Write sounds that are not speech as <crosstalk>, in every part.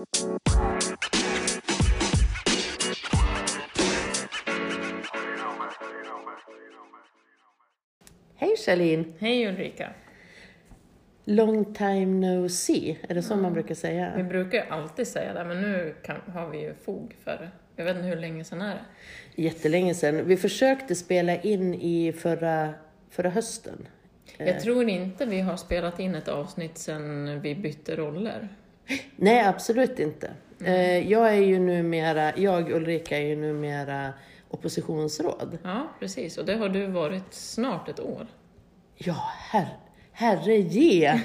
Hej Charlene! Hej Ulrika! Long time no see, är det så man brukar Vi säga? brukar ju alltid säga det, men nu kan, har vi ju fog för det. Jag vet inte hur länge sedan är det? Jättelänge sedan. Vi försökte spela in i förra, förra hösten. Jag tror inte vi har spelat in ett avsnitt sedan vi bytte roller. Nej, absolut inte. Eh, Jag är ju numera, jag Ulrika är ju numera oppositionsråd. Ja, precis. Och det har du varit snart ett år. Ja, herre, herre ge, <laughs> eh,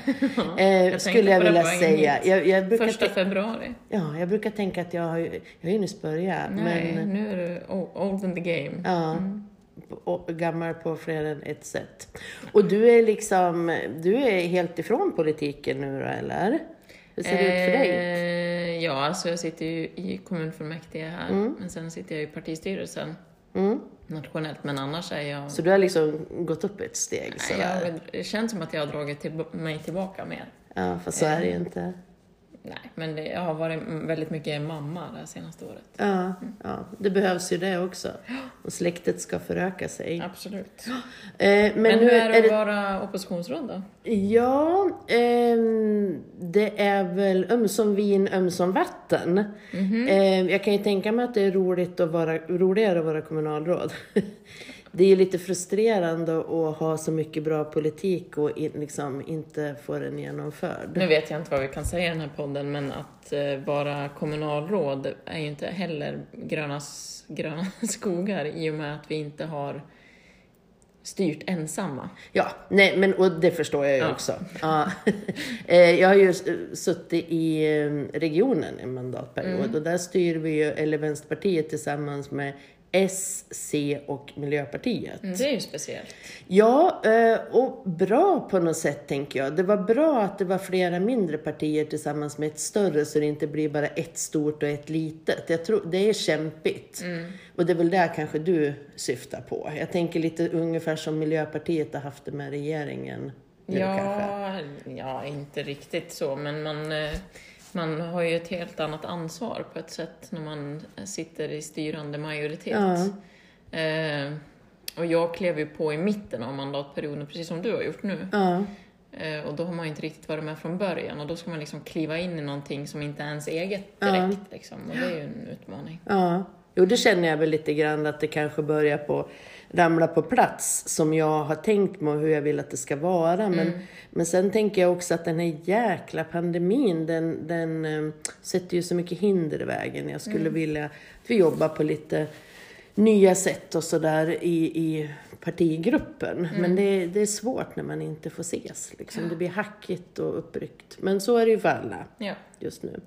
tänkte skulle jag vilja säga. Jag, jag, brukar Första februari. ja, jag brukar tänka att jag har, ju- jag har ju nyss börjat, Nej, men nu är du old in the game. ja, och gammal på fler än ett sätt. Och du är liksom, du är helt ifrån politiken nu då, eller? Hur ser det ut för dig? Eh, ja, alltså jag sitter ju i kommunfullmäktige här, men sen sitter jag i partistyrelsen Mm. nationellt. Men annars är jag... Så du har liksom gått upp ett steg Nej, jag, det känns som att jag har dragit till, mig tillbaka mer. Ja, fast så är det ju Eh. inte. Nej, men det, jag har varit väldigt mycket mamma det senaste året. Ja, ja, det behövs ju det också. Och släktet ska föröka sig. Absolut. Eh, Men, hur är det att vara oppositionsråd då? Ja, ehm, det är väl ömsom vin, ömsom vatten. Mhm. Ehm, jag kan ju tänka mig att det är roligt att vara, roligare att vara kommunalråd. <laughs> Det är lite frustrerande att ha så mycket bra politik och in, liksom inte få den genomförd. Nu vet jag inte vad vi kan säga i den här podden, men att eh, vara kommunalråd är ju inte heller gröna, gröna <laughs> skogar i och med att vi inte har styrt ensamma. Ja, nej, men och det förstår jag ju Ja. också. Ja. <laughs> Eh, jag har ju suttit i eh, regionen en mandatperiod Mm. och där styr vi ju, eller Vänsterpartiet tillsammans med S, C och Miljöpartiet. Mm, det är ju speciellt. Ja, eh, och bra på något sätt tänker jag. Det var bra att det var flera mindre partier tillsammans med ett större så det inte blir bara ett stort och ett litet. Jag tror det är kämpigt. Och det är väl där kanske du syftar på. Jag tänker lite ungefär som Miljöpartiet har haft det med regeringen nu kanske. Ja, ja, inte riktigt så, men man, eh, man har ju ett helt annat ansvar på ett sätt när man sitter i styrande majoritet. Ja. Eh, och jag klev ju på i mitten av mandatperioden, precis som du har gjort nu. Ja, Eh, och då har man ju inte riktigt varit med från början och då ska man liksom kliva in i någonting som inte är ens eget Ja. direkt. Liksom, och det är ju en utmaning. Jo, det känner jag väl lite grann att det kanske börjar på ramla på plats som jag har tänkt mig och hur jag vill att det ska vara. Men, men sen tänker jag också att den här jäkla pandemin, den, den eh, sätter ju så mycket hinder i vägen. Jag skulle vilja att vi jobbar på lite nya sätt och sådär i, i partigruppen. Men det, det är svårt när man inte får ses. Liksom. Det blir hackigt och uppryckt. Men så är det ju för alla Ja. just nu.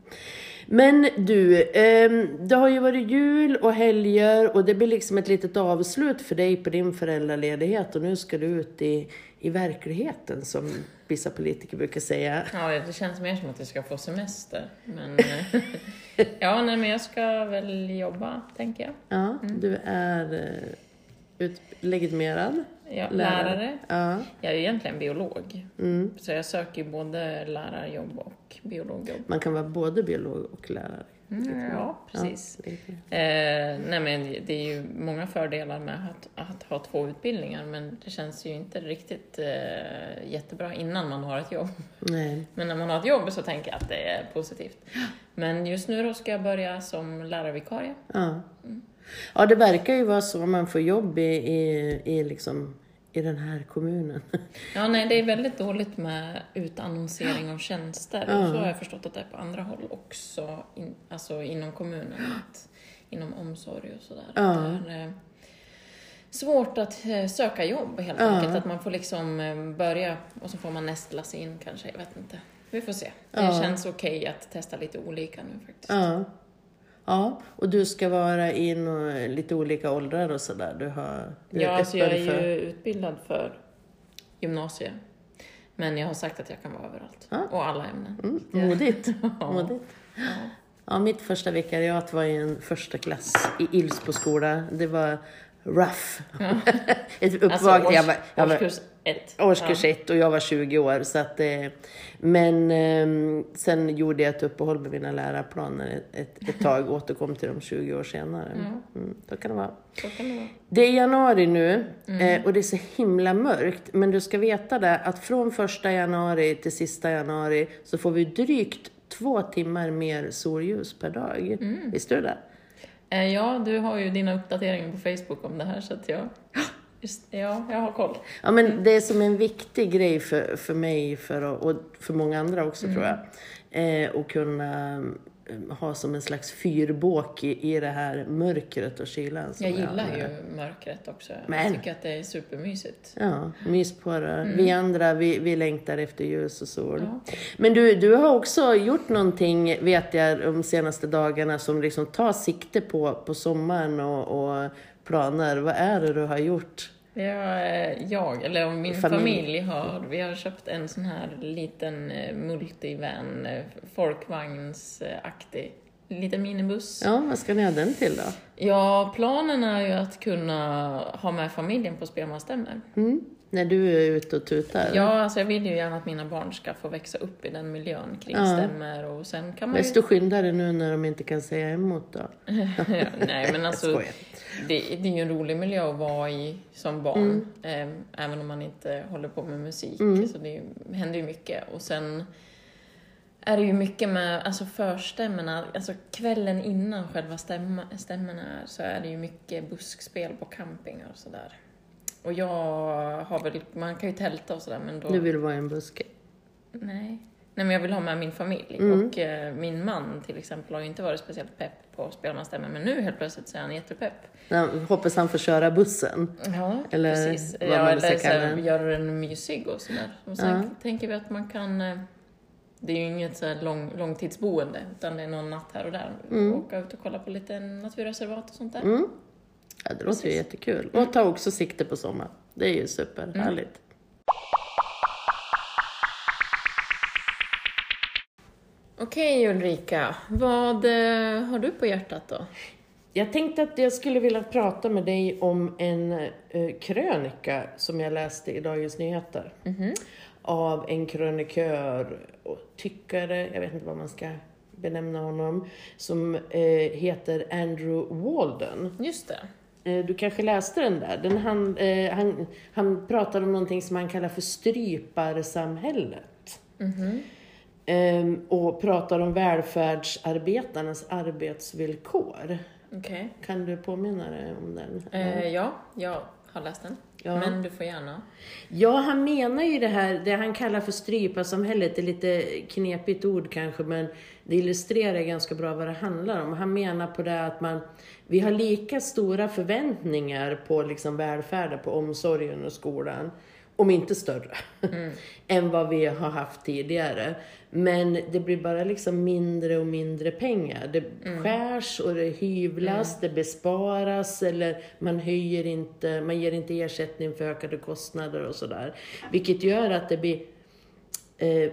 Men du, ehm, det har ju varit jul och helger och det blir liksom ett litet avslut för dig på din föräldraledighet och nu ska du ut i, i verkligheten som vissa politiker brukar säga. ja, det känns mer som att jag ska få semester. Men, <laughs> eh, <laughs> ja, nej, men jag ska väl jobba, tänker jag. Ja, du är eh, ut, legitimerad Ja, lärare. lärare. Ja, Jag är egentligen biolog. mm. Så jag söker både lärarjobb och biologjobb. Man kan vara både biolog och lärare. Mm, ja, precis. Ja, Eh, nej men det är ju många fördelar med att, att ha två utbildningar men det känns ju inte riktigt eh, jättebra innan man har ett jobb. Nej. Men när man har ett jobb så tänker jag att det är positivt. Men just nu då ska jag börja som lärarvikarie. Ja. ja, det verkar ju vara så man får jobb i, i, i, liksom, i den här kommunen. <laughs> Ja, nej, det är väldigt dåligt med utannonsering av tjänster. Ja. Och så har jag förstått att det är på andra håll också, in, alltså inom kommunen, att, inom omsorg och sådär. Ja. Att Det är eh, svårt att eh, söka jobb helt Ja. enkelt. Att man får liksom eh, börja och så får man nästla sig in kanske, jag vet inte. Vi får se. Det Ja. känns okej att testa lite olika nu faktiskt. Ja. Ja, och du ska vara i lite olika åldrar och sådär. Du har du Ja, alltså jag är för- ju utbildad för gymnasiet. Men jag har sagt att jag kan vara överallt. Ja. Och alla ämnen. Mm, modigt. <laughs> Ja. modigt. Ja. Ja, mitt första vikariat var i en första klass i Ilsbo skola. Det var rough. Ja. <laughs> ett Alltså, uppvaknande. års, jag var, jag var, årskurs ett. årskurs ett och jag var 20 år. Så att, eh, men eh, sen gjorde jag ett uppehåll med mina lärarplaner ett, ett, ett tag och återkom till dem 20 år senare. Mm, så kan det vara. Så kan det vara. Det är januari nu Mm. eh, och det är så himla mörkt. Men du ska veta det att från första januari till sista januari så får vi drygt två timmar mer solljus per dag. Mm. Visste du det? Eh, Ja, du har ju dina uppdateringar på Facebook om det här så att jag... <gasps> Just, ja, jag har koll. Ja, men det är som en viktig grej för, för mig för, och för många andra också tror jag. Eh, att kunna ha som en slags fyrbåk i, i det här mörkret och kylan. Jag gillar har. ju mörkret också. Men- Jag tycker att det är supermysigt. Ja, mys på det. Vi andra, vi, vi längtar efter ljus och sol. Ja. Men du, du har också gjort någonting, vet jag, de senaste dagarna som liksom tar sikte på, på sommaren och, och planer. Vad är det du har gjort? Ja, eh, jag, eller min Familj. familj, har, vi har köpt en sån här liten eh, multivan, eh, folkvagnsaktig, liten minibuss. Ja, vad ska ni ha den till då? Ja, planen är ju att kunna ha med familjen på spelmansstämmor. Mm? När du är ute och tutar? Ja, alltså jag vill ju gärna att mina barn ska få växa upp i den miljön kring Ja. stämmor och sen kan man ju... Desto skynda dig nu när de inte kan säga emot då. <laughs> ja, nej, men alltså det, det är ju en rolig miljö att vara i som barn, eh, även om man inte håller på med musik. Så det händer ju mycket. Och sen är det ju mycket med alltså förstämmorna, alltså kvällen innan själva stämma, stämmorna är, så är det ju mycket buskspel på campingar och sådär. Och jag har väl, man kan ju tälta och sådär men då... Du vill vara i en buske? Nej. Nej, men jag vill ha med min familj. Mm. Och eh, min man till exempel har ju inte varit speciellt pepp på spelmansstämmor, men nu helt plötsligt så är han jättepepp. Ja, hoppas han får köra bussen. Ja, Eller precis. vad Ja, man eller så här, göra den mysig och sådär. Och sen Ja. tänker vi att man kan... eh, Det är ju inget så lång, långtidsboende, utan det är någon natt här och där. Åka ut och kolla på lite naturreservat och sånt där. Mm. Det låter ju jättekul. Och ta också sikte på sommar. Det är ju superhärligt. Okej Ulrika, vad eh, har du på hjärtat då? Jag tänkte att jag skulle vilja prata med dig om en eh, krönika som jag läste i Dagens Nyheter. Av en krönikör och tyckare, jag vet inte vad man ska benämna honom, som eh, heter Andrew Walden. Just det. Eh, Du kanske läste den där? Den han, eh, han, han pratade om någonting som han kallar för stryparsamhället. Ehm, och pratar om välfärdsarbetarnas arbetsvillkor. Okej. Kan du påminna dig om den? Eh, ja, jag har läst den. Ja. Men du får gärna. Ja, han menar ju det här, det han kallar för stryparsamhället, det är lite knepigt ord kanske, men det illustrerar ganska bra vad det handlar om. Han menar på det att man, vi har lika stora förväntningar på liksom välfärden, på omsorgen och skolan, om inte större, <laughs> än vad vi har haft tidigare. Men det blir bara liksom mindre och mindre pengar. Det skärs och det hyvlas, det besparas eller man höjer inte, man ger inte ersättning för ökade kostnader och sådär. Vilket gör att det blir eh,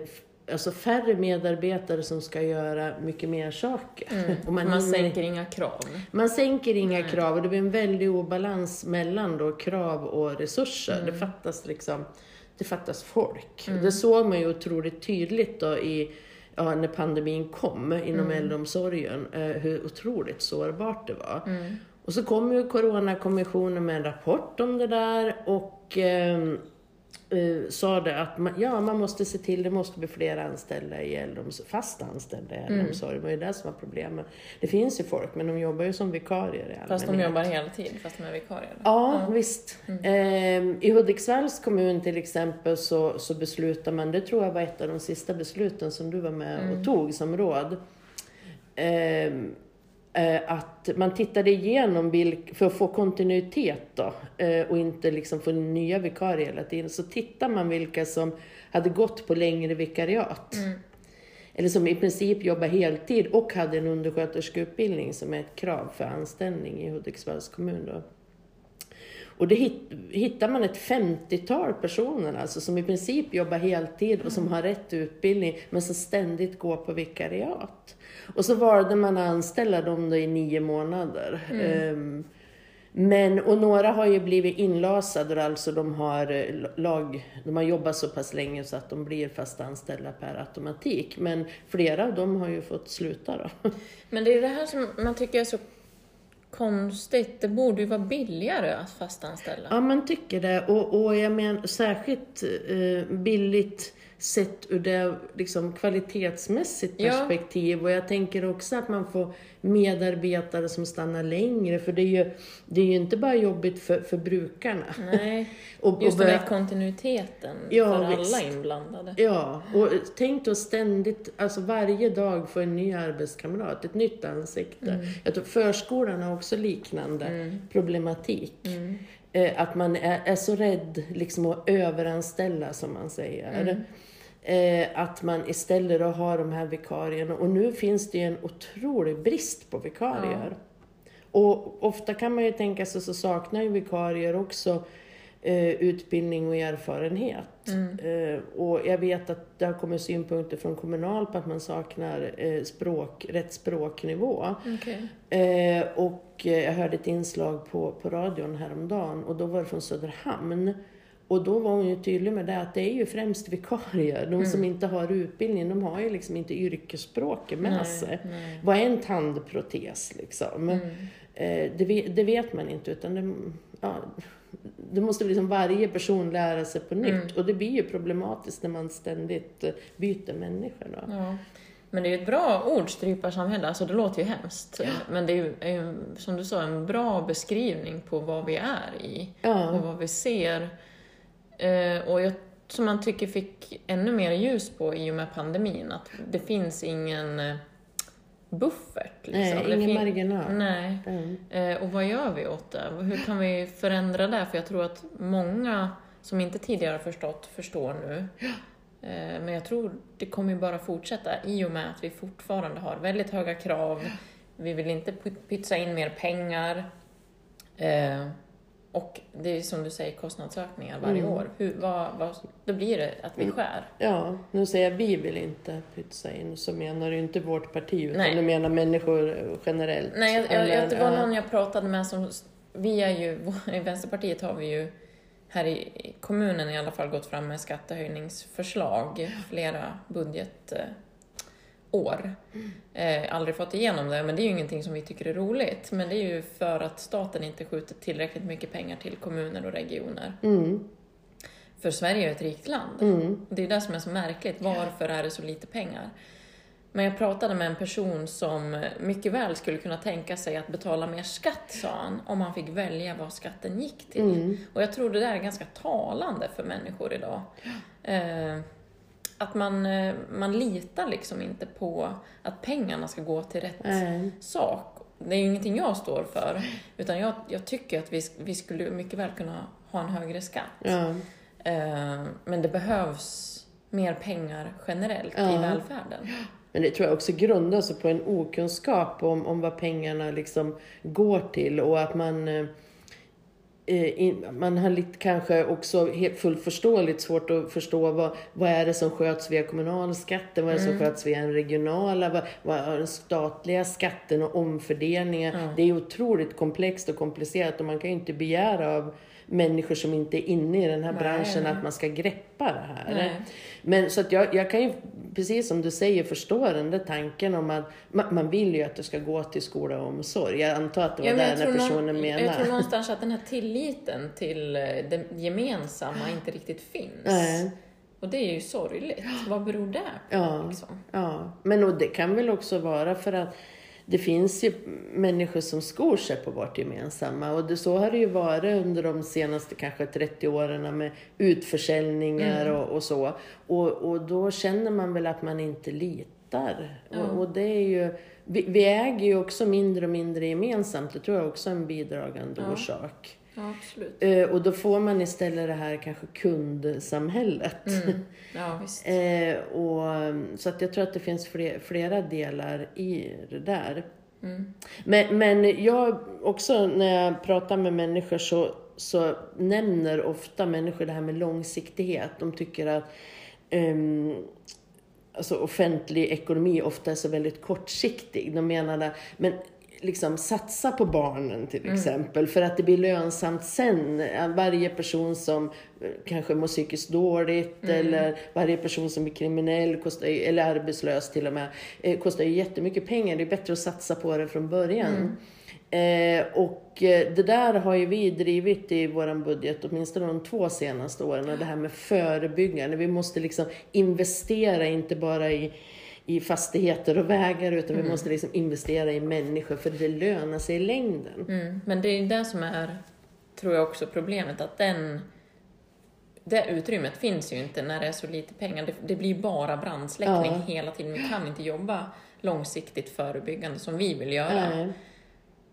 alltså färre medarbetare som ska göra mycket mer saker. Och Man, hinner- sänker inga krav. man sänker inga krav och det blir en väldig obalans mellan då krav och resurser. Det fattas liksom, det fattas folk. Det såg man ju otroligt tydligt då i, ja, när pandemin kom inom äldreomsorgen, eh, hur otroligt sårbart det var. Och så kom ju Coronakommissionen med en rapport om det där och ehm, eh, sa det att man, ja, man måste se till, det måste bli fler anställda i äldreomsorg, fast anställda i äldreomsorg. Det var ju det som var problemet. Det finns ju folk, men de jobbar ju som vikarier i Fast de allmänhet. jobbar heltid, fast de är vikarier. Ja, visst. Ehm, I Hudiksvalls kommun till exempel så, så beslutar man, det tror jag var ett av de sista besluten som du var med och tog som råd. Eh, att man tittade igenom, vilk, för att få kontinuitet då, eh, och inte liksom få nya vikarier hela tiden, så tittar man vilka som hade gått på längre vikariat. Eller som i princip jobbar heltid och hade en undersköterskeutbildning som är ett krav för anställning i Hudiksvalls kommun. Då. Och det hit, hittar man ett 50-tal personer alltså, som i princip jobbar heltid och som har rätt utbildning men som ständigt går på vikariat. Och så valde man att anställa dem då i nio månader. Ehm, Men, och några har ju blivit inlasade, alltså de har, eh, lag, de har jobbat så pass länge så att de blir fast anställda per automatik. Men flera av dem har ju fått sluta då. <laughs> Men det är det här som man tycker är så konstigt. Det borde ju vara billigare att fastanställa. Ja, man tycker det. Och, och jag menar särskilt eh, billigt sett ur det liksom, kvalitetsmässigt perspektiv. Ja. Och jag tänker också att man får medarbetare som stannar längre. För det är ju, det är ju inte bara jobbigt för, för brukarna. Nej, <laughs> och, just och den här kontinuiteten ja, för alla visst. inblandade. Ja, och tänk då ständigt, alltså varje dag få en ny arbetskamrat, ett nytt ansikte. Mm. Jag tror förskolan har också liknande mm. problematik. Mm. Eh, att man är, är, så rädd liksom att överanställa, som man säger. Mm. Eh, att man istället då har de här vikarierna. Och nu finns det ju en otrolig brist på vikarier. Ja. Och ofta kan man ju tänka sig så saknar ju vikarier också eh, utbildning och erfarenhet. Mm. Eh, och jag vet att det har kommit synpunkter från Kommunal på att man saknar eh, språk, rätt språknivå. Okay. Eh, och jag hörde ett inslag på, på radion häromdagen och då var det från Söderhamn. Och då var hon ju tydlig med det att det är ju främst vikarier. De mm. som inte har utbildning, de har ju liksom inte yrkesspråket med nej, sig. Nej. Vad är en tandprotes liksom? Mm. Eh, det, vet, det, vet man inte utan det, ja, det måste liksom varje person lära sig på nytt. Mm. Och det blir ju problematiskt när man ständigt eh, byter människor. Då. Ja. Men det är ju ett bra ord, stryparsamhälle. Alltså det låter ju hemskt. Ja. Men det är ju, som du sa, en bra beskrivning på vad vi är i. Ja. Och vad vi ser och jag, som man tycker fick ännu mer ljus på i och med pandemin, att det finns ingen eh, buffert. Liksom. Nej, ingen marginal. Nej. Mm. Eh, och vad gör vi åt det? Hur kan vi förändra det? För jag tror att många som inte tidigare har förstått, förstår nu. Eh, men jag tror det kommer ju bara fortsätta i och med att vi fortfarande har väldigt höga krav. Vi vill inte pytsa in mer pengar. Eh, och det är som du säger kostnadsökningar varje mm. år. Hur, vad, vad, då blir det att vi mm. skär. Ja, nu säger jag vi vill inte pytsa in, så menar du inte vårt parti utan Nej. du menar människor generellt. Nej, jag, Eller, jag, det var någon jag pratade med som, vi är ju, <laughs> i Vänsterpartiet har vi ju här i kommunen i alla fall gått fram med skattehöjningsförslag, flera budget år. Eh, aldrig fått igenom det, men det är ju ingenting som vi tycker är roligt. Men det är ju för att staten inte skjuter tillräckligt mycket pengar till kommuner och regioner. Mm. För Sverige är ett rikt land. Mm. Det är det som är så märkligt. Varför är det så lite pengar? Men jag pratade med en person som mycket väl skulle kunna tänka sig att betala mer skatt, sa han, om han fick välja vad skatten gick till. Mm. Och jag tror det där är ganska talande för människor idag. Eh, att man, eh, man litar liksom inte på att pengarna ska gå till rätt mm. sak. Det är ju ingenting jag står för, utan jag, jag tycker att vi, vi skulle mycket väl kunna ha en högre skatt. Ja. Eh, men det behövs mer pengar generellt ja. i välfärden. Men det tror jag också grundar sig på en okunskap om, om vad pengarna liksom går till och att man Eh, man har lite kanske också helt fullt förståeligt svårt att förstå vad, vad är det som sköts via kommunalskatten, vad är det mm. som sköts via den regionala, vad, vad är den statliga skatten och omfördelningen. Mm. Det är otroligt komplext och komplicerat och man kan ju inte begära av människor som inte är inne i den här Nej. branschen att man ska greppa det här. Nej. Men så att jag, jag kan ju, precis som du säger, förstå den där tanken om att man, man vill ju att det ska gå till skola och omsorg. Jag antar att det var ja, det den personen någon, menade. Jag tror någonstans att den här <laughs> tilliten till eh, det gemensamma inte riktigt finns. Nej. Och det är ju sorgligt. Vad beror det på? Ja, liksom? ja. men och det kan väl också vara för att det finns ju människor som skor sig på vårt gemensamma och det, så har det ju varit under de senaste kanske 30 åren med utförsäljningar mm. och, och, så. Och, och då känner man väl att man inte litar. Mm. Och, och, det är ju, vi, vi, äger ju också mindre och mindre gemensamt, det tror jag också är en bidragande ja. orsak. Ja, absolut. Eh, och då får man istället det här kanske kundsamhället. Mm. <laughs> Ja, visst. Eh, och, så att jag tror att det finns fler, flera delar i det där. Mm. Men, men jag också när jag pratar med människor så, så nämner ofta människor det här med långsiktighet. De tycker att um, alltså offentlig ekonomi ofta är så väldigt kortsiktig. De menar det, men liksom satsa på barnen till exempel. För att det blir lönsamt sen. Varje person som eh, kanske mår psykiskt dåligt eller varje person som är kriminell kostar, eller arbetslös till och med, eh, kostar ju jättemycket pengar. Det är bättre att satsa på det från början. Eh, och eh, det där har ju vi drivit i vår budget åtminstone de två senaste åren. Och det här med förebyggande. Vi måste liksom investera inte bara i, i fastigheter och vägar utan vi måste liksom investera i människor för det lönar sig i längden. Mm. Men det är det som är, tror jag också, problemet. Att den, det utrymmet finns ju inte när det är så lite pengar. Det, det blir bara brandsläckning Ja. hela tiden. Vi kan inte jobba långsiktigt förebyggande som vi vill göra. Nej.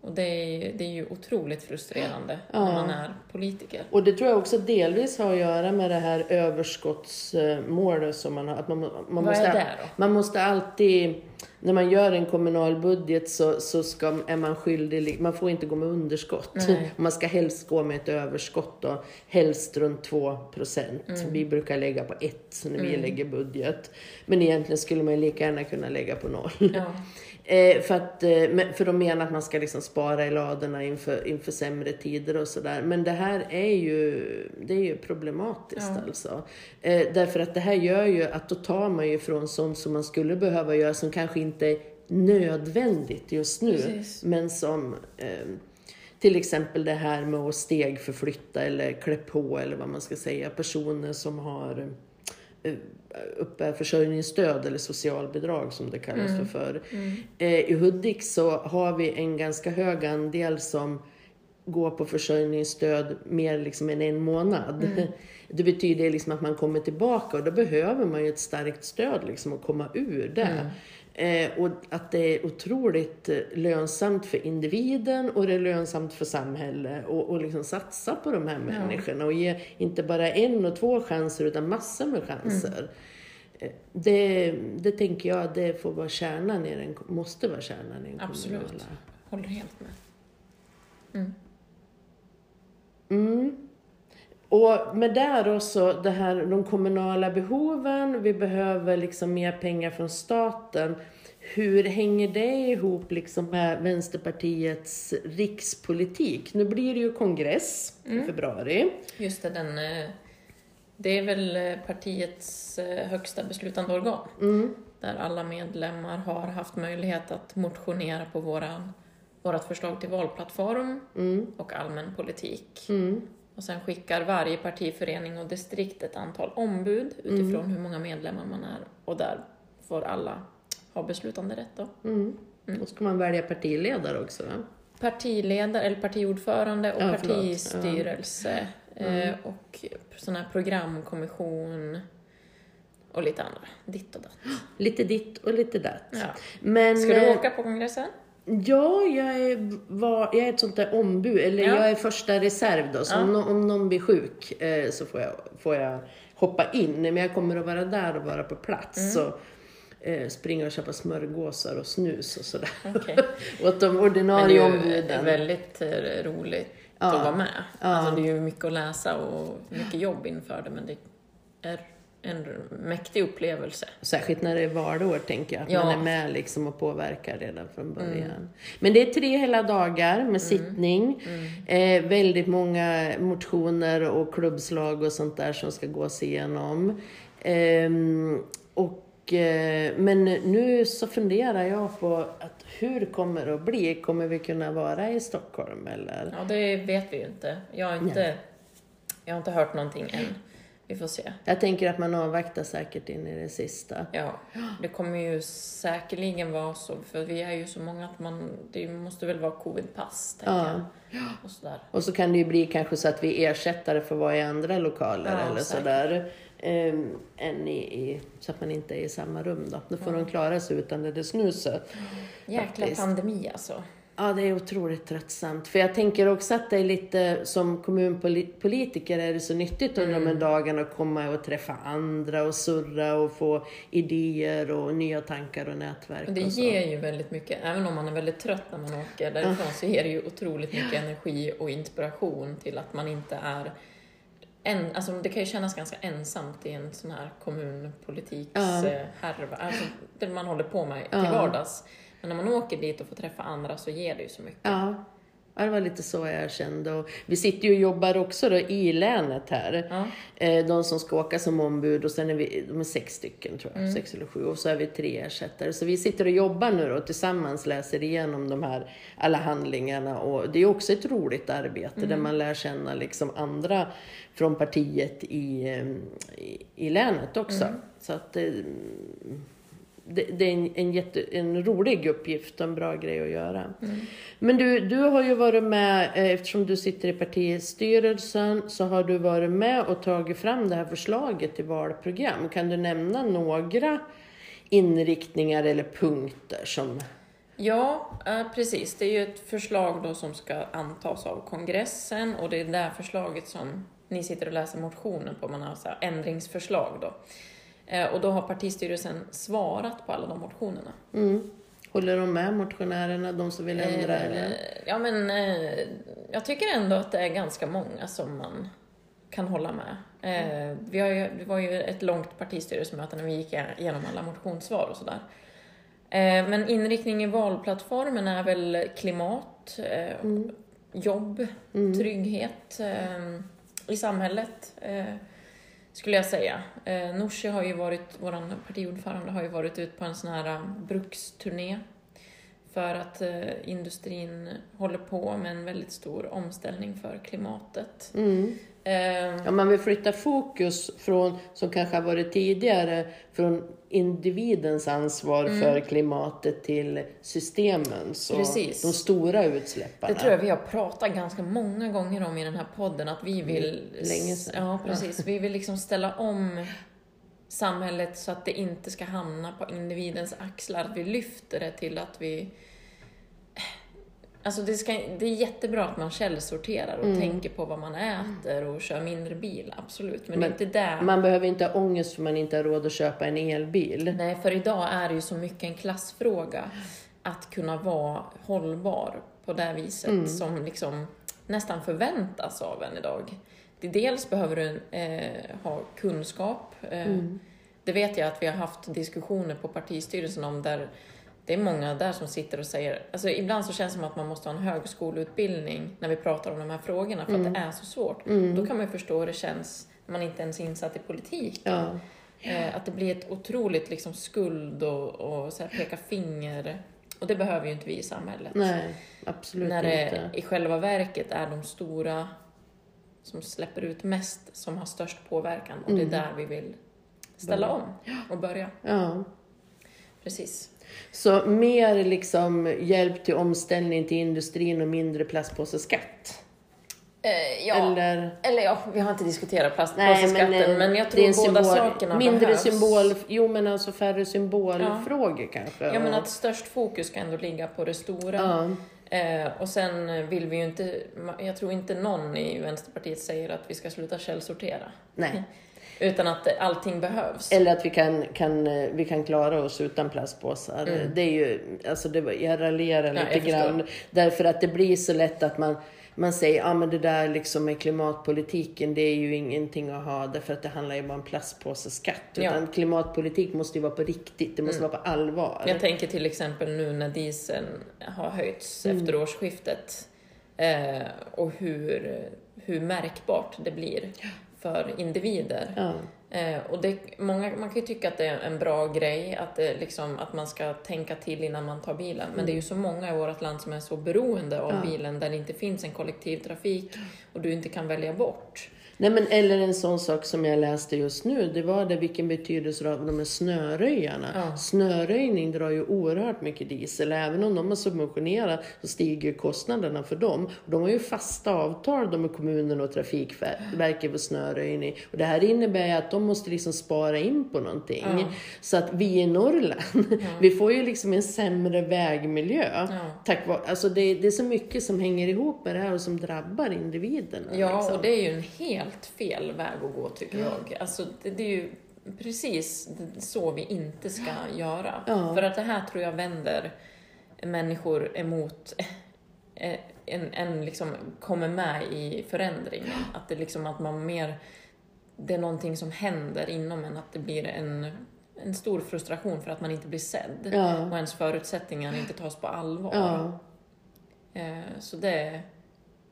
Och det är, det är ju otroligt frustrerande Ja. när man är politiker. Och det tror jag också delvis har att göra med det här överskottsmålet som man har. Att man, man, Vad måste, är det då? man måste alltid, när man gör en kommunal budget så, så ska, är man skyldig, man får inte gå med underskott. Nej. <laughs> Man ska helst gå med ett överskott då, helst runt 2 procent. Mm. Vi brukar lägga på 1 när vi lägger budget. Men egentligen skulle man lika gärna kunna lägga på noll. Ja. <laughs> Eh, för, att, eh, för de menar att man ska liksom spara i ladorna inför, inför sämre tider och sådär. Men det här är ju, det är ju problematiskt Ja. alltså. Eh, därför att det här gör ju att då tar man ju från sånt som man skulle behöva göra som kanske inte är nödvändigt just nu. Precis. Men som eh, till exempel det här med att stegförflytta eller klä på eller vad man ska säga. Personer som har eh, uppbär försörjningsstöd eller socialbidrag som det kallas för förr. Eh, I Hudik så har vi en ganska hög andel som går på försörjningsstöd mer liksom än en månad. <laughs> Det betyder liksom att man kommer tillbaka och då behöver man ju ett starkt stöd liksom att komma ur det. Eh, och att det är otroligt eh, lönsamt för individen och det är lönsamt för samhället och, och liksom satsa på de här människorna och ge inte bara en och två chanser utan massor med chanser. Eh, Det, det tänker jag, det får vara kärnan i den, måste vara kärnan i den Absolut. kommunala. Håller helt med. Mm. Och med där också det här, de kommunala behoven, vi behöver liksom mer pengar från staten. Hur hänger det ihop liksom med Vänsterpartiets rikspolitik? Nu blir det ju kongress i februari. Just det, den, eh, det är väl eh, partiets eh, högsta beslutande organ. Mm. Där alla medlemmar har haft möjlighet att motionera på våran, vårat förslag till valplattform Mm. och allmän politik. Mm. Och sen skickar varje partiförening och distrikt ett antal ombud utifrån Mm. hur många medlemmar man är. Och där får alla ha beslutande rätt då. Mm. Då ska man välja partiledare också. Va? Partiledare, eller partiordförande och Ja, partistyrelse. Eh, och sån här programkommission och lite andra. Ditt och datt. Lite ditt och lite datt. Ja. Men, Ska du eh, åka på kongressen? Ja, jag är, var, jag är ett sånt där ombud, eller Ja. jag är första reserv då. Så Ja. om, nå- om någon blir sjuk eh, så får jag, får jag hoppa in. Men jag kommer att vara där och vara på plats. Mm. Så, eh, springa och köpa smörgåsar och snus och sådär. Okej. <laughs> Åt de det ordinarie är ju ombuden. väldigt eh, roligt Ja. att vara med. Alltså, det är ju mycket att läsa och mycket jobb inför det, men det är en mäktig upplevelse. Särskilt när det är valår tänker jag, att Ja. man är med liksom och påverkar redan från början. Men det är tre hela dagar med sittning, Eh, väldigt många motioner och klubbslag och sånt där som ska gås igenom. Ehm, och, eh, men nu så funderar jag på att hur kommer det att bli? Kommer vi kunna vara i Stockholm eller? Ja, det vet vi ju inte. Jag har inte, jag har inte hört någonting än. Vi får se. Jag tänker att man avvaktar säkert in i det sista. Ja, det kommer ju säkerligen vara så, för vi är ju så många att man, det måste väl vara covid-pass, tänker Ja. jag. Och sådär. Och så kan det ju bli kanske så att vi ersättare får vara i andra lokaler Ja, eller säkert. sådär. Um, än i, i, så att man inte är i samma rum då. Då får de klara sig utan det där snuset. Jäkla Faktiskt. pandemi alltså. Ja, det är otroligt tröttsamt. För jag tänker också att det är lite, som kommunpolitiker är det så nyttigt under de här dagarna att komma och träffa andra och surra och få idéer och nya tankar och nätverk Och det och ger ju väldigt mycket, även om man är väldigt trött när man åker därifrån, så ger det ju otroligt mycket energi och inspiration till att man inte är en, alltså det kan ju kännas ganska ensamt i en sån här kommunpolitiks Ja. eh, alltså det man håller på med Ja. till vardags. Men när man åker dit och får träffa andra så ger det ju så mycket. Ja. Ja, det var lite så jag kände. Och vi sitter ju och jobbar också då i länet här. Ja. Eh, De som ska åka som ombud och sen är vi, de är sex stycken tror jag, sex eller sju. Och så är vi tre ersättare. Så vi sitter och jobbar nu då och tillsammans läser igenom de här alla handlingarna. Och det är också ett roligt arbete där man lär känna liksom andra från partiet i, eh, i, i länet också. Så att eh, det, det är en, en, jätte, en rolig uppgift och en bra grej att göra. Men du, du har ju varit med, eh, eftersom du sitter i partistyrelsen, så har du varit med och tagit fram det här förslaget till valprogram. Kan du nämna några inriktningar eller punkter som... Ja, eh, precis. Det är ju ett förslag då som ska antas av kongressen och det är det här förslaget som ni sitter och läser motionen på. Man har så ändringsförslag då. Eh, Och då har partistyrelsen svarat på alla de motionerna. Mm. Håller de med motionärerna, de som vill ändra? eller? Eh, Ja, men eh, jag tycker ändå att det är ganska många som man kan hålla med. Eh, vi har ju, det var ju ett långt partistyrelsemöte när vi gick igenom alla motionssvar och sådär. Eh, men inriktning i valplattformen är väl klimat, eh, jobb, trygghet eh, i samhället. Skulle jag säga. Eh, Nooshi har ju varit, vår partiordförande har ju varit ut på en sån här um, bruksturné för att eh, industrin håller på med en väldigt stor omställning för klimatet. Mm. Eh, Ja, man vill flytta fokus från, som kanske har varit tidigare, från individens ansvar för klimatet till systemens och Precis. de stora utsläpparna. det tror jag vi har pratat ganska många gånger om i den här podden, att vi vill... Länge sedan. Ja, precis. Vi vill liksom ställa om <laughs> samhället så att det inte ska hamna på individens axlar. Att vi lyfter det till att vi... Alltså det, ska, det är jättebra att man källsorterar och tänker på vad man äter och kör mindre bil, absolut. Men, Men det är inte där... Man behöver inte ha ångest för man inte har råd att köpa en elbil. Nej, för idag är det ju så mycket en klassfråga att kunna vara hållbar på det viset som liksom nästan förväntas av en idag. Dels behöver du eh, ha kunskap. Eh, Det vet jag att vi har haft diskussioner på partistyrelsen om där det är många där som sitter och säger, alltså ibland så känns det som att man måste ha en högskoleutbildning när vi pratar om de här frågorna för att det är så svårt. Då kan man ju förstå hur det känns när man inte ens är insatt i politik. Ja. Eh, att det blir ett otroligt liksom, skuld och, och så här, peka finger. Och det behöver ju inte vi i samhället. Nej, absolut När det inte. i själva verket är de stora som släpper ut mest som har störst påverkan. Och det är där vi vill ställa om och börja. Ja. Precis. Så mer liksom hjälp till omställning till industrin och mindre plastpåseskatt? Eh, ja. Eller... Eller? ja, vi har inte diskuterat plastpåseskatten, men, men, eh, jag det är en tror båda symbol, sakerna Mindre behövs. symbol, jo men alltså färre symbolfrågor kanske. Ja, men att störst fokus ska ändå ligga på det stora. ja. Eh, och sen vill vi ju inte, jag tror inte någon i Vänsterpartiet säger att vi ska sluta källsortera. Nej. <laughs> Utan att allting behövs. Eller att vi kan, kan, eh, vi kan klara oss utan plastpåsar. Det är ju, alltså det, jag raljerar Mm. Ja, lite jag grann. Därför att det blir så lätt att man, man säger, ja ah, men det där liksom med klimatpolitiken, det är ju ingenting att ha därför att det handlar ju bara om plastpåseskatt. Ja. Mm. Utan klimatpolitik måste ju vara på riktigt, det måste vara på allvar. Jag tänker till exempel nu när dieseln har höjts Mm. efter årsskiftet eh, och hur, hur märkbart det blir för individer. Ja. Eh, och det, många, man kan ju tycka att det är en bra grej, att, det liksom, att man ska tänka till innan man tar bilen. Men det är ju så många i vårt land som är så beroende av Ja. bilen, där det inte finns en kollektivtrafik och du inte kan välja bort. Nej, men, eller en sån sak som jag läste just nu, det var det vilken betydelse har de här snöröjarna. Ja. Snöröjning drar ju oerhört mycket diesel. Även om de har subventionerat så stiger kostnaderna för dem. De har ju fasta avtal de med kommunen och Trafikverket för snöröjning. Och det här innebär ju att de måste liksom spara in på någonting. Ja. Så att vi i Norrland, <laughs> vi får ju liksom en sämre vägmiljö. Ja. Tack vare, alltså det, det är så mycket som hänger ihop med det här och som drabbar individerna. Ja, liksom. och det är ju en helt fel väg att gå tycker jag. Alltså, det, det är ju precis så vi inte ska göra. Ja. För att det här tror jag vänder människor emot eh, en, en liksom kommer med i förändringen. Att det liksom att man mer, det är någonting som händer inom en, att det blir en en stor frustration för att man inte blir sedd Ja. och ens förutsättningar inte tas på allvar. Ja. Eh, Så det,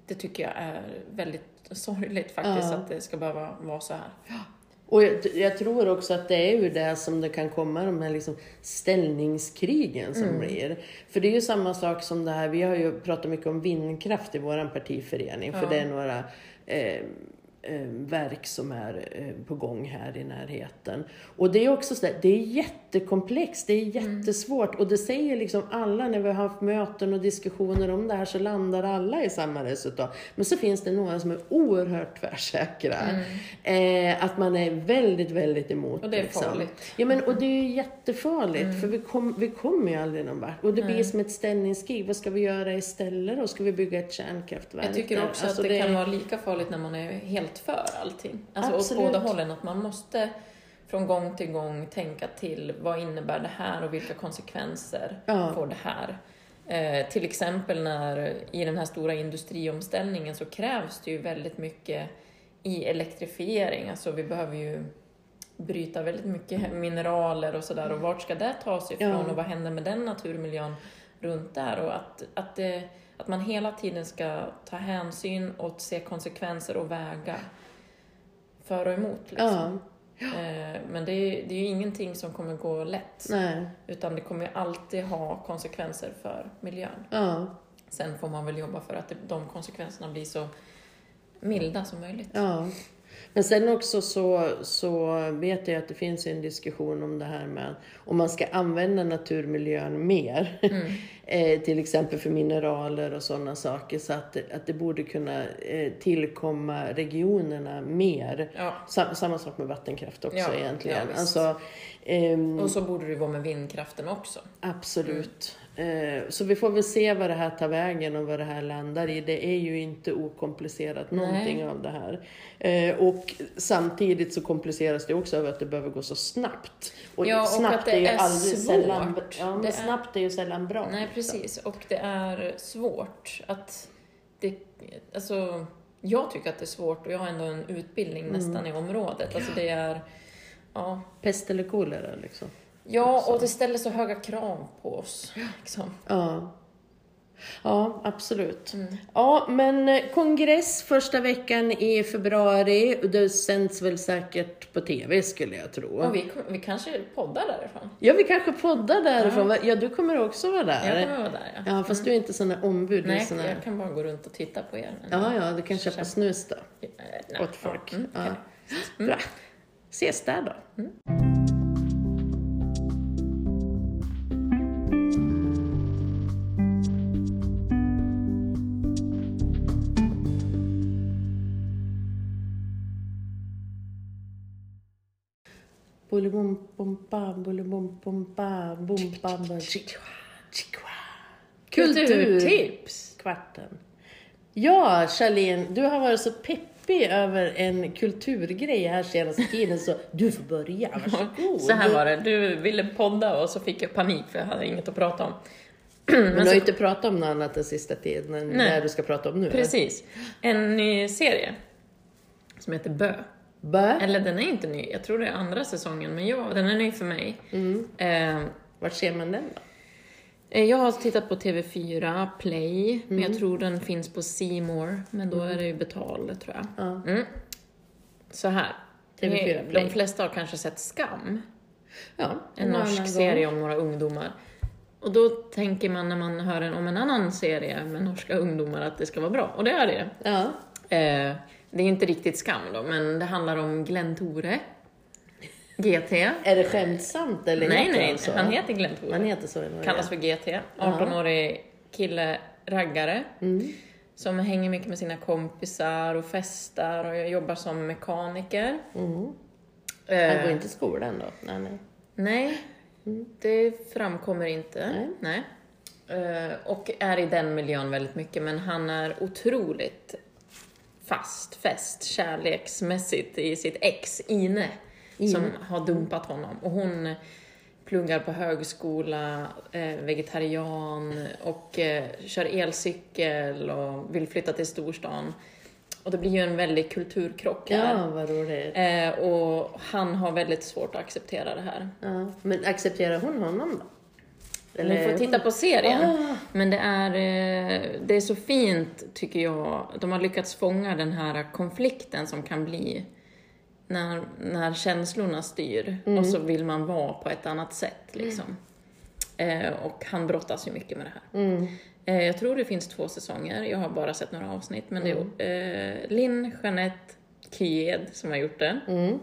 det tycker jag är väldigt sorgligt faktiskt Ja. att det ska behöva vara så här. Och jag, jag tror också att det är ur det som det kan komma de här liksom ställningskrigen som blir. För det är ju samma sak som det här, vi har ju pratat mycket om vindkraft i vår partiförening, för Ja. det är några eh, verk som är eh, på gång här i närheten. Och det är också så där, det är jättekomplext, det är jättesvårt och det säger liksom alla när vi har haft möten och diskussioner om det här så landar alla i samma resultat. Men så finns det några som är oerhört tvärsäkra. Eh, att man är väldigt, väldigt emot. Och det är liksom. farligt. Ja, men, och det är jättefarligt för vi, kom, vi kommer ju aldrig någon vart. Och det blir som ett ställningskrig. Vad ska vi göra istället då? Ska vi bygga ett kärnkraftverk? Jag tycker där? också Alltså, att det, kan vara lika farligt när man är helt för allting. Alltså åt Absolut. båda hållen, att man måste från gång till gång tänka till vad innebär det här och vilka konsekvenser Ja. får det här? Eh, till exempel när i den här stora industriomställningen så krävs det ju väldigt mycket i elektrifiering. Alltså vi behöver ju bryta väldigt mycket mineraler och sådär. Och vart ska det tas ifrån Ja. och vad händer med den naturmiljön runt där? Och att, att, det, att man hela tiden ska ta hänsyn och se konsekvenser och väga för och emot. Liksom. Ja, Eh, Men det är, det är ju ingenting som kommer gå lätt. nej. Utan det kommer ju alltid ha konsekvenser för miljön. Ja, Sen får man väl jobba för att de konsekvenserna blir så milda som möjligt. ja. Men sen också så, så vet jag att det finns en diskussion om det här med om man ska använda naturmiljön mer. Mm. <laughs> eh, till exempel för mineraler och sådana saker. Så att, att det borde kunna eh, tillkomma regionerna mer. Ja. Sam, samma sak med vattenkraft också Ja, egentligen. ja, alltså, ehm, Och så borde det vara med vindkraften också. Absolut. Eh, Så vi får väl se vad det här tar vägen och vad det här landar i. Det är ju inte okomplicerat någonting Nej. av det här. Eh, Och samtidigt så kompliceras det också av att det behöver gå så snabbt. Och Ja, och snabbt att det är ju är aldrig svårt. sällan, ja, Det är- snabbt är ju sällan bra. Nej, precis. Och det är svårt att... Det, alltså, jag tycker att det är svårt och jag har ändå en utbildning Mm. nästan i området. Alltså det är... Ja, Pest eller kolera liksom. Ja, och det ställer så höga krav på oss. Liksom. Ja. Ja, absolut. Mm. Ja, men eh, kongress första veckan i februari. Det sänds väl säkert på TV skulle jag tro. Och vi, vi kanske poddar därifrån. Ja, vi kanske poddar därifrån. Ja, du kommer också vara där. Jag kommer vara där, ja. Ja, fast du är inte sån där ombud. Nej, sån här... jag kan bara gå runt och titta på er. Ja, ja, du kan köpa snus då. Eh, nej. Åt folk. Mm, Ja. okej. Bra. Ses där då. Bolibom-bompa, bolibom-bompa, bompa, chichwa. Kulturtips! Kvarten. Ja, Charlene, du har varit så peppig över en kulturgrej här senaste tiden, så du får börja. Varsågod. Så här var det, du ville podda och så fick jag panik för jag hade inget att prata om. <clears throat> Men du har ju inte pratat om något annat den sista tiden än det du ska prata om nu. Precis. En ny serie som heter Bö. Bö? Eller den är inte ny, jag tror det är andra säsongen, men ja, den är ny för mig. Mm. Eh, Vart ser man den då? eh, jag har tittat på TV4 Play, men Mm. jag tror den finns på More, men då är det ju betald tror jag. Ja. Mm. Så här. TV4 Eh, Play. De flesta har kanske sett Skam, Ja, en norsk serie om några ungdomar. Och då tänker man när man hör en, om en annan serie med norska ungdomar att det ska vara bra, och det är det. Ja. Eh, det är inte riktigt skam då, men det handlar om Glenn Tore. GT. Är det skämtsamt eller nej, heter nej, så? han heter Glenn Tore. Han heter så. Kallas för GT. 18-årig kille, raggare. Mm. Som hänger mycket med sina kompisar och festar och jobbar som mekaniker. Mm. Eh, Han går inte i skolan då? Nej, nej. Nej, det framkommer inte. Nej. Eh, och är i den miljön väldigt mycket, men han är otroligt fast, fäst, kärleksmässigt i sitt ex, Ine, som har dumpat honom. Och hon pluggar på högskola, eh, vegetarian och eh, kör elcykel och vill flytta till storstan. Och det blir ju en väldig kulturkrock här. Ja, vad roligt. Eh, och han har väldigt svårt att acceptera det här. Ja. Men accepterar hon honom då? Vi får titta på serien. Ah. Men det är, eh, det är så fint, tycker jag. De har lyckats fånga den här konflikten som kan bli när, när känslorna styr och så vill man vara på ett annat sätt. Liksom. Eh, och han brottas ju mycket med det här. Mm. Eh, jag tror det finns två säsonger, jag har bara sett några avsnitt. Men det är eh, Linn Jeanette Kyed som har gjort den. Mm.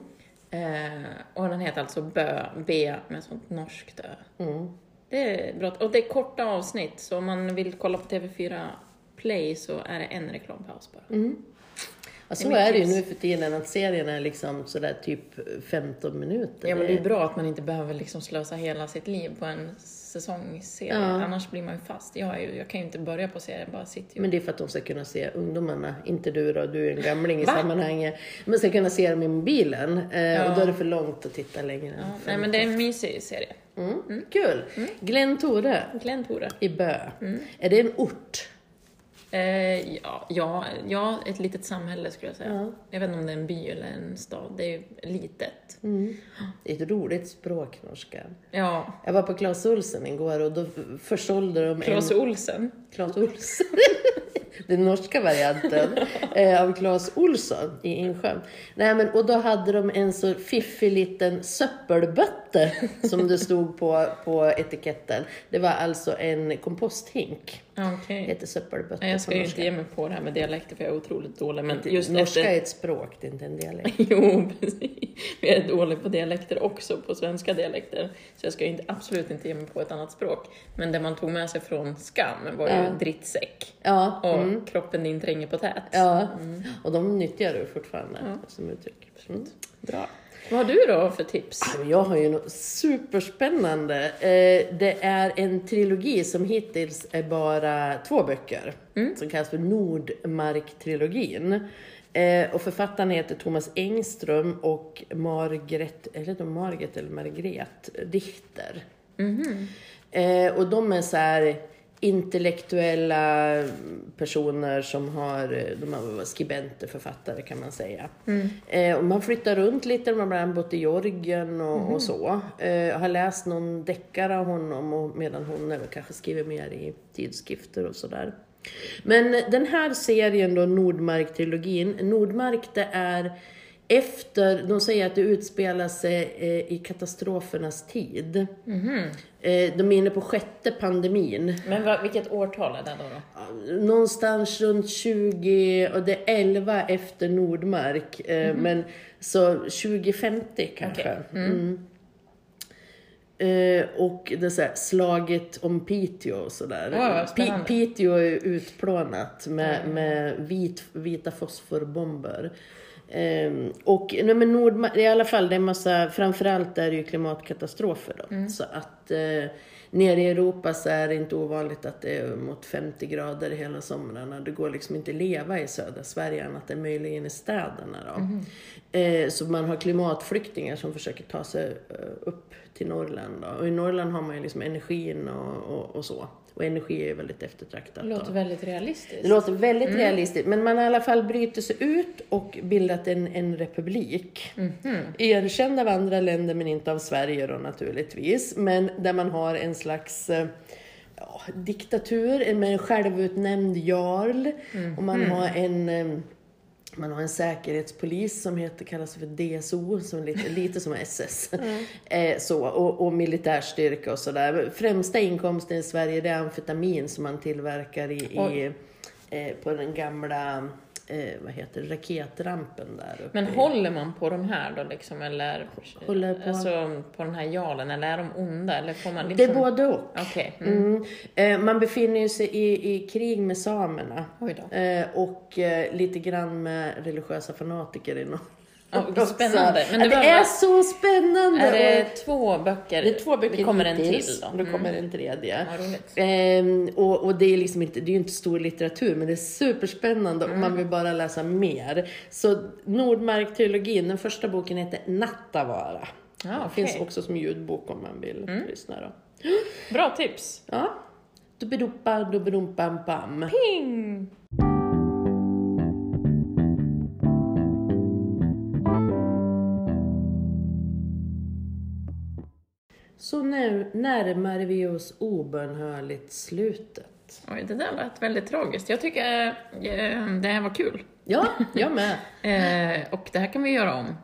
Eh, och den heter alltså Bö, B med sånt norskt ö. Det är bra. Och det är korta avsnitt, så om man vill kolla på TV4 Play så är det en reklampaus bara. Mm. Ja, så är det ju nu för tiden, att serien är liksom sådär typ 15 minuter. Ja, men det är bra att man inte behöver liksom slösa hela sitt liv på en säsongsserie. Ja. Annars blir man ju fast. Jag, ju, jag kan ju inte börja på serien, bara sitter ju. Men det är för att de ska kunna se ungdomarna, inte du då, du är en gamling i Va? sammanhanget. Men ska kunna se dem i mobilen eh, Ja. och då är det för långt att titta längre än ja, nej, 15. men det är en mysig serie. mm. Kul! Glenn Tore Glenn Tore. i Bö. Mm. Är det en ort? Eh, ja, ja, ja, ett litet samhälle skulle jag säga. Ja. Jag vet inte om det är en by eller en stad. Det är ju litet. Mm. Det är ett roligt språk, norska. Ja, Jag var på Clas Ohlson igår och då försålde de Clas en... Olsen. Clas Ohlson. <laughs> Den norska varianten eh, av Clas Olsson i Insjön. Nej, men, och då hade de en så fiffig liten söppelbötte som det stod på, på etiketten. Det var alltså en komposthink. Det heter söppelbötte jag ska ju inte ge mig på det här med dialekter för jag är otroligt dålig. Men just norska efter... är ett språk, det är inte en dialekt. <laughs> Jo, precis. Jag är dålig på dialekter också, på svenska dialekter. Så jag ska ju inte, absolut inte ge mig på ett annat språk. Men det man tog med sig från skam var ju Ja. drittsäck. Ja, Och mm. kroppen din tränger på tät. ja. och de nyttjar du fortfarande Ja. som uttryck. Mm. Bra. Vad har du då för tips? Men Jag har ju något superspännande. Eh, Det är en trilogi som hittills är bara två böcker. Som kallas för Nordmark-trilogin. Eh, Och författarna heter Thomas Engström och Margret, eller de Margret eller Margret Dichter. Eh, och de är så här intellektuella personer som har, de har skribenter, författare kan man säga. Eh, och man flyttar runt lite, de har bott i Georgien och, och så. Eh, har läst någon deckare av honom och medan hon även kanske skriver mer i tidskrifter och sådär. Men den här serien då, Nordmark-trilogin, Nordmark det är efter, de säger att det utspelar sig eh, i katastrofernas tid. Eh, de är inne på sjätte pandemin. Men vad, vilket årtal är det då? då? Någonstans runt 20, och det är 11 efter Nordmark. Eh, Men så 2050 kanske. Okej. Mm. Eh, och det är så här, slaget om Piteå och sådär. Spännande. Piteå är utplånat med, med vit, vita fosforbomber. Ehm, och nej, men Nordmark, i alla fall, det är massa, framförallt är det ju klimatkatastrofer då. Mm. Så att eh, nere i Europa så är det inte ovanligt att det är mot 50 grader hela somrarna. Det går liksom inte att leva i södra Sverige annat än möjligen i städerna då. Mhm. Eh, så man har klimatflyktingar som försöker ta sig eh, upp till Norrland då. Och i Norrland har man ju liksom energin och, och, och så. Och energi är väldigt eftertraktat. Det låter väldigt realistiskt. Det låter väldigt realistiskt, men man har i alla fall bryter sig ut och bildat en, en republik. Erkänd av andra länder, men inte av Sverige då naturligtvis. Men där man har en slags eh, ja, diktatur med en självutnämnd jarl. Och man har en eh, man har en säkerhetspolis som heter, kallas för DSO, som lite, <laughs> lite som SS. Eh, så, och, och militärstyrka och sådär. Främsta inkomsten i Sverige det är amfetamin som man tillverkar i, i, eh, på den gamla eh, vad heter det, raketrampen där uppe. Men håller man på de här då liksom, eller? Håller på- Alltså på den här jarlen, eller är de onda? Eller får man Det liksom... är både och. Okej. Mm. Mm. Eh, man befinner sig i, i krig med samerna. Oj. Eh, och eh, lite grann med religiösa fanatiker i norr. Ja, vad spännande. Men det det, är bara- så spännande! Är det och- två böcker? det är två böcker Det kommer en till då? och det kommer en tredje. Ehm, och, och det är liksom inte, det är ju inte stor litteratur, men det är superspännande och Mm. man vill bara läsa mer. Så Nordmark-trilogin, den första boken heter Nattavara. Ja, Det okej. finns också som ljudbok om man vill lyssna då. Bra tips. Ja. Dubbidoppa, dubbidompam, pam. Ping! Så när, närmar vi oss obönhörligt slutet. Oj, det där lät väldigt tragiskt. Jag tycker eh, det här var kul. Ja, jag med. <laughs> Eh, och det här kan vi göra om.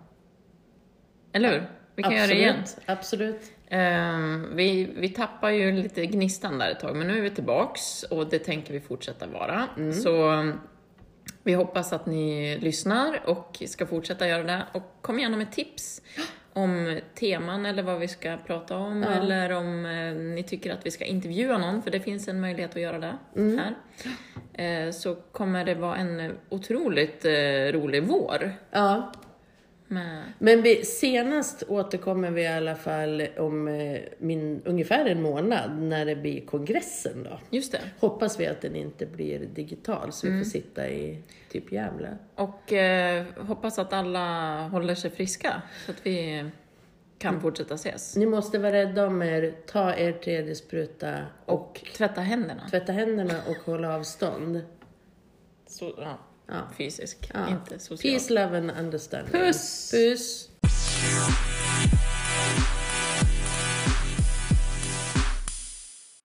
Eller hur? Vi kan göra det igen. Absolut. Eh, vi, vi tappar ju lite gnistan där ett tag, men nu är vi tillbaks och det tänker vi fortsätta vara. Så mm, vi hoppas att ni lyssnar och ska fortsätta göra det. Och kom gärna med tips <gasps> om teman eller vad vi ska prata om Ja. eller om eh, ni tycker att vi ska intervjua någon, för det finns en möjlighet att göra det här. Eh, så kommer det vara en otroligt eh, rolig vår. Ja. Men vi, senast återkommer vi i alla fall om eh, min, ungefär en månad när det blir kongressen då. just det. Hoppas vi att den inte blir digital så vi får sitta i typ Gävle. Och eh, hoppas att alla håller sig friska så att vi kan fortsätta ses. Ni måste vara rädda om er, ta er tredje spruta och Och tvätta händerna. tvätta händerna och hålla avstånd. Så, ja, Ja. fysisk, Ja. inte social. Peace, love and understanding. Puss! Puss!